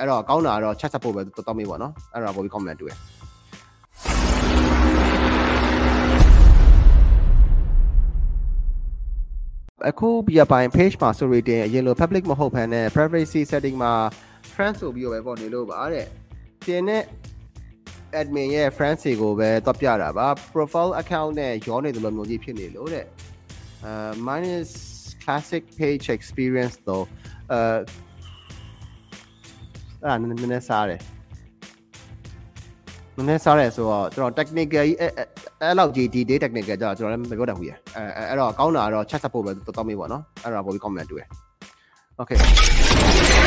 အဲ့တော့ကောင်းတာကတော့ chat support ပဲတော်တော်မေးပေါ့နော်အဲ့တော့ပို့ပြီး comment တွေ့အခုပြပိုင်း page မှာ story တင်အရင်လို public မဟုတ်ဘဲနဲ့ privacy setting မှာ friend ဆိုပြီးတော့ပဲပေါ့နေလို့ပါတဲ့တင်တဲ့ admin ရဲ့ friends တွေကိုပဲတော့ပြတာပါ profile account နဲ့ရောနေတယ်လို့မျိုးကြီးဖြစ်နေလို့တဲ့အဲ minus classic page experience တော့အဲ အဲ့ဒါနည်းနည်းစားတယ်နည်းနည်းစားတယ်ဆိုတော့ကျွန်တော် technical ကြီးအဲ့အဲ့လောက်ကြီး detail technical ကြတော့ကျွန်တော်လည်းမပြောတတ်ဘူးရအဲအဲ့တော့ကောင်းတာကတော့ chat support ပဲတော်တော်မေးပေါ့နော်အဲ့တော့ပို့ပြီး comment တွေ့ Okay